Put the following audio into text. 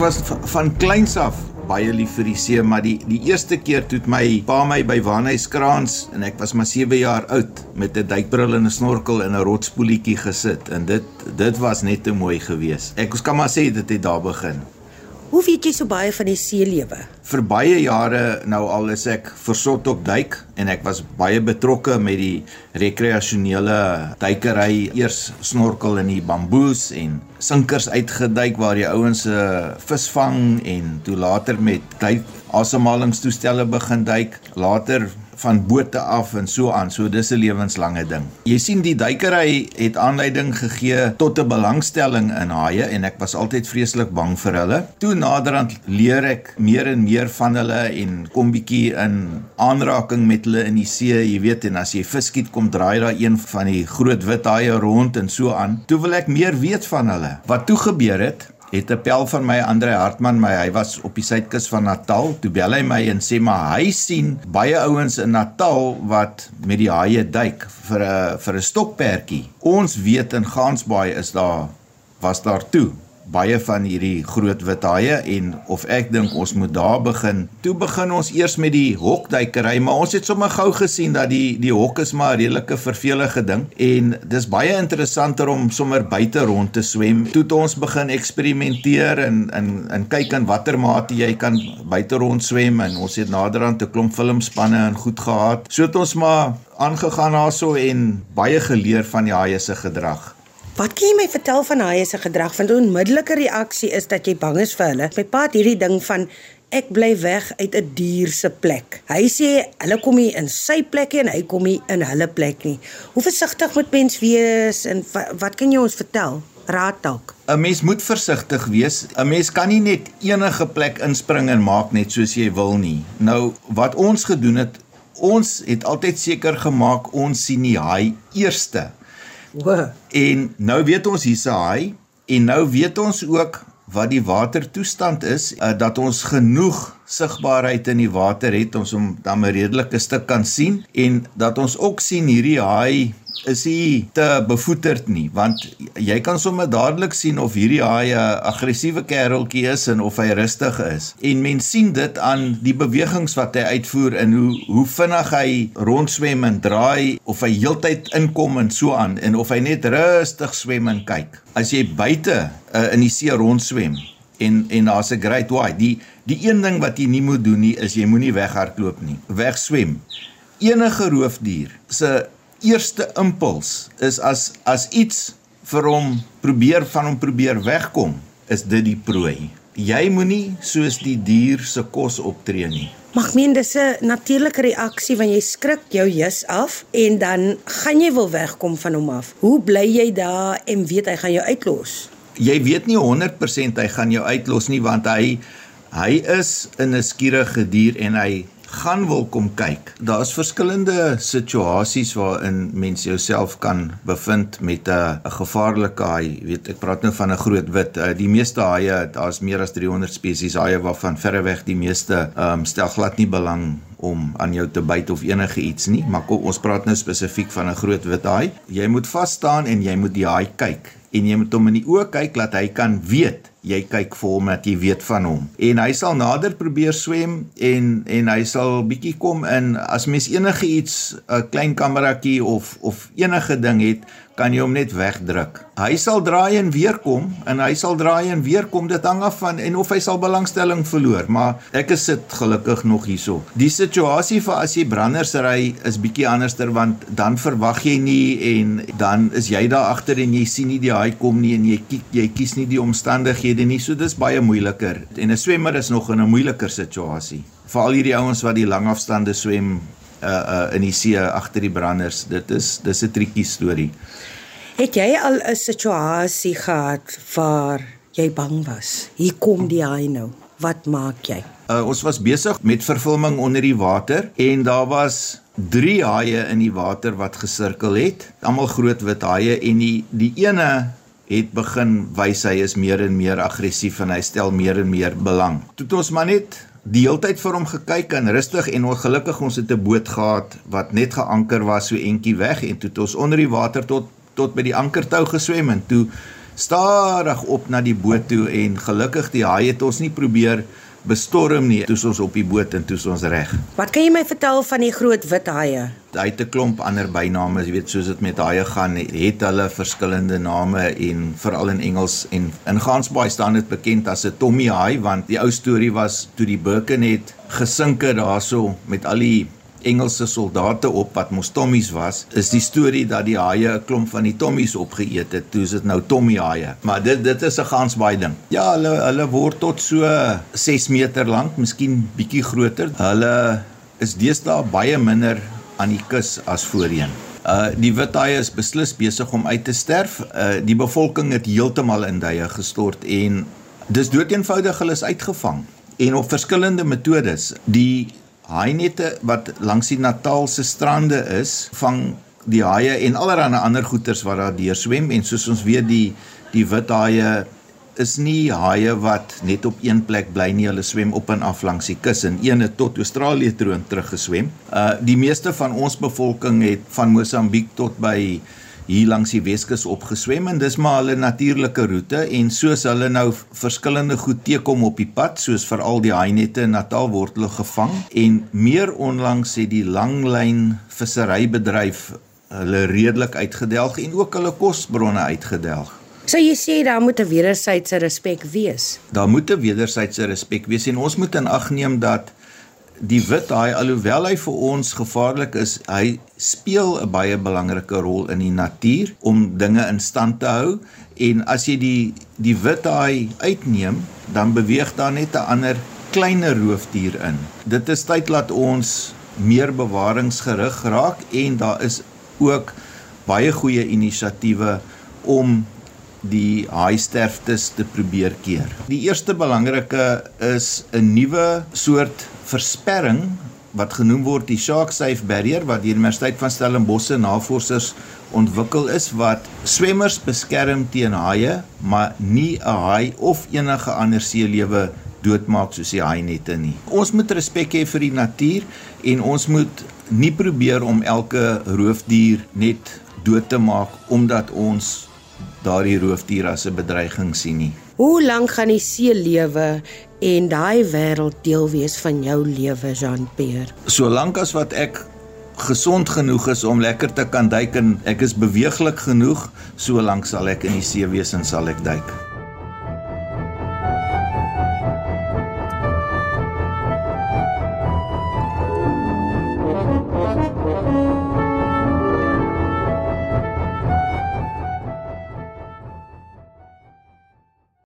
was van kleins af baie lief vir die see, maar die die eerste keer toe my pa my by Wanhuiskraans en ek was maar 7 jaar oud met 'n duikbril en 'n snorkel in 'n rotspoelietjie gesit en dit dit was net te mooi geweest. Ek kan maar sê dit het daar begin. Hoe weet jy so baie van die seelewe? Vir baie jare nou al is ek versot op duik en ek was baie betrokke met die rekreasionele duikery. Eers snorkel in die bamboes en sinkers uitgeduik waar die ouens se vis vang en toe later met duik asemhalingstoestelle begin duik. Later van bote af en so aan. So dis 'n lewenslange ding. Jy sien die duikery het aanleiding gegee tot 'n belangstelling in haie en ek was altyd vreeslik bang vir hulle. Toe naderhand leer ek meer en meer van hulle en kom bietjie in aanraking met hulle in die see. Jy weet en as jy vis skiet kom draai daar een van die groot wit haie rond en so aan. Toe wil ek meer weet van hulle. Wat toe gebeur het? Het 'n pel van my Andre Hartman my hy was op die suidkus van Natal. Toe bel hy my en sê maar hy sien baie ouens in Natal wat met die haie duik vir 'n vir 'n stokperdjie. Ons weet in Gansbaai is daar was daar toe baie van hierdie groot wit haie en of ek dink ons moet daar begin. Toe begin ons eers met die hokduikery, maar ons het sommer gou gesien dat die die hok is maar 'n redelike vervelige ding en dis baie interessanter om sommer buite rond te swem. Toe het ons begin eksperimenteer en en en kyk in watter mate jy kan buite rond swem en ons het naderhand 'n klomp filmspanne en goed gehad. So het ons maar aangegaan daarso en baie geleer van die haie se gedrag. Wat kan jy my vertel van haie se gedrag? Want 'n onmiddellike reaksie is dat jy bang is vir hulle. My pa het hierdie ding van ek bly weg uit 'n dier se plek. Hy sê hulle kom nie in sy plek en hy kom nie in hulle plek nie. Hoe versigtig moet mens wees en wat, wat kan jy ons vertel? Raad dalk. 'n Mens moet versigtig wees. 'n Mens kan nie net enige plek inspring en maak net soos jy wil nie. Nou wat ons gedoen het, ons het altyd seker gemaak ons sien die haai eerste Wow. En nou weet ons hier's 'n haai en nou weet ons ook wat die watertoestand is uh, dat ons genoeg sigbaarheid in die water het ons om dan 'n redelike stuk kan sien. En dat ons ook sien hierdie haai is hy te bevoeterd nie want jy kan sommer dadelik sien of hierdie haai 'n aggressiewe kereltjie is en of hy rustig is. En mens sien dit aan die bewegings wat hy uitvoer en hoe hoe vinnig hy rondswem en draai of hy heeltyd inkom en so aan en of hy net rustig swem en kyk. As jy buite uh, in die see rondswem en en daar's 'n great white die die een ding wat jy nie moet doen nie is jy moenie weghardloop nie wegswem enige roofdier se eerste impuls is as as iets vir hom probeer van hom probeer wegkom, is dit die prooi. Jy moenie soos die dier se kos optree nie. Mag meen dis 'n natuurlike reaksie wanneer jy skrik jou jus af en dan gaan jy wil wegkom van hom af. Hoe bly jy daar en weet hy gaan jou uitlos? Jy weet nie 100% hy gaan jou uitlos nie want hy hy is 'n skierige dier en hy gaan wil kom kyk. Daar's verskillende situasies waarin mens jouself kan bevind met 'n 'n gevaarlike haai. Jy weet, ek praat nou van 'n groot wit. Uh, die meeste haie, daar's meer as 300 spesies haie waarvan verreweg die meeste ehm um, stel glad nie belang om aan jou te byt of enige iets nie, maar kom, ons praat nou spesifiek van 'n groot wit haai. Jy moet vas staan en jy moet die haai kyk en jy moet hom in die oë kyk dat hy kan weet jy kyk vir hom dat jy weet van hom. En hy sal nader probeer swem en en hy sal bietjie kom in as mens enige iets 'n klein kameratjie of of enige ding het, kan jy hom net wegdruk. Hy sal draai en weer kom en hy sal draai en weer kom. Dit hang af van en of hy sal belangstelling verloor, maar ek is sit gelukkig nog hierso. Die situasie vir as jy branders ry is bietjie anderster want dan verwag jy nie en dan is jy daar agter en jy sien nie die haai kom nie en jy kiek, jy kies nie die omstandighede geleenthede nie. So dis baie moeiliker. En 'n swemmer is nog in 'n moeiliker situasie. Veral hierdie ouens wat die langafstande swem uh uh in die see agter die branders. Dit is dis 'n triekie storie. Het jy al 'n situasie gehad waar jy bang was? Hier kom die haai nou. Wat maak jy? Uh ons was besig met vervulling onder die water en daar was drie haie in die water wat gesirkel het. Almal groot wit haie en die die ene het begin wys hy is meer en meer aggressief en hy stel meer en meer belang. Toe het ons maar net die hele tyd vir hom gekyk en rustig en ongelukkig ons het 'n boot gehad wat net geanker was so entjie weg en toe het ons onder die water tot tot by die ankertou geswem en toe stadig op na die boot toe en gelukkig die haai het ons nie probeer bestorm nie toe ons op die boot en toe ons reg. Wat kan jy my vertel van die groot wit haie? Hy het 'n klomp ander byname, jy weet soos dit met haie gaan, het hulle verskillende name en veral in Engels en in Gansbaai staan dit bekend as 'n Tommy haai want die ou storie was toe die Birkenhead gesinke daarso met al die Engelse soldate op wat mos tommies was, is die storie dat die haie 'n klomp van die tommies opgeëet het. Toe is dit nou tommy haie. Maar dit dit is 'n gans baie ding. Ja, hulle hulle word tot so 6 meter lank, miskien bietjie groter. Hulle is deesdae baie minder aan die kus as voorheen. Uh die wit haie is beslis besig om uit te sterf. Uh die bevolking het heeltemal in duie gestort en dis doeteenvoudig hulle is uitgevang en op verskillende metodes. Die haainette wat langs die Nataalse strande is, vang die haie en allerlei ander goeters wat daar deur swem en soos ons weet die die wit haie is nie haie wat net op een plek bly nie, hulle swem op en af langs die kus en ene tot Australië toe terug geswem. Uh die meeste van ons bevolking het van Mosambiek tot by hier langs die Weskus opgeswem en dis maar hulle natuurlike roete en soos hulle nou verskillende goed teekom op die pad soos veral die haainette in Natal word hulle gevang en meer onlangs het die langlyn visserybedryf hulle redelik uitgedelg en ook hulle kosbronne uitgedelg. So jy sê daar moet 'n wederwysige respek wees. Daar moet 'n wederwysige respek wees en ons moet in ag neem dat die wit haai alhoewel hy vir ons gevaarlik is, hy speel 'n baie belangrike rol in die natuur om dinge in stand te hou en as jy die die wit haai uitneem, dan beweeg daar net 'n ander kleiner roofdier in. Dit is tyd dat ons meer bewaringsgerig raak en daar is ook baie goeie inisiatiewe om die haai sterftes te probeer keer. Die eerste belangrike is 'n nuwe soort versperring wat genoem word die Shark Safe Barrier wat die Universiteit van Stellenbosch navorsers ontwikkel is wat swemmers beskerm teen haie, maar nie 'n haai of enige ander seelewe doodmaak soos die haainette nie. Ons moet respek hê vir die natuur en ons moet nie probeer om elke roofdier net dood te maak omdat ons daardie roofdier as 'n bedreiging sien nie. Hoe lank gaan die see lewe en daai wêreld deel wees van jou lewe, Jean-Pierre? Solank as wat ek gesond genoeg is om lekker te kan duik en ek is beweeglik genoeg, solank sal ek in die see wees en sal ek duik.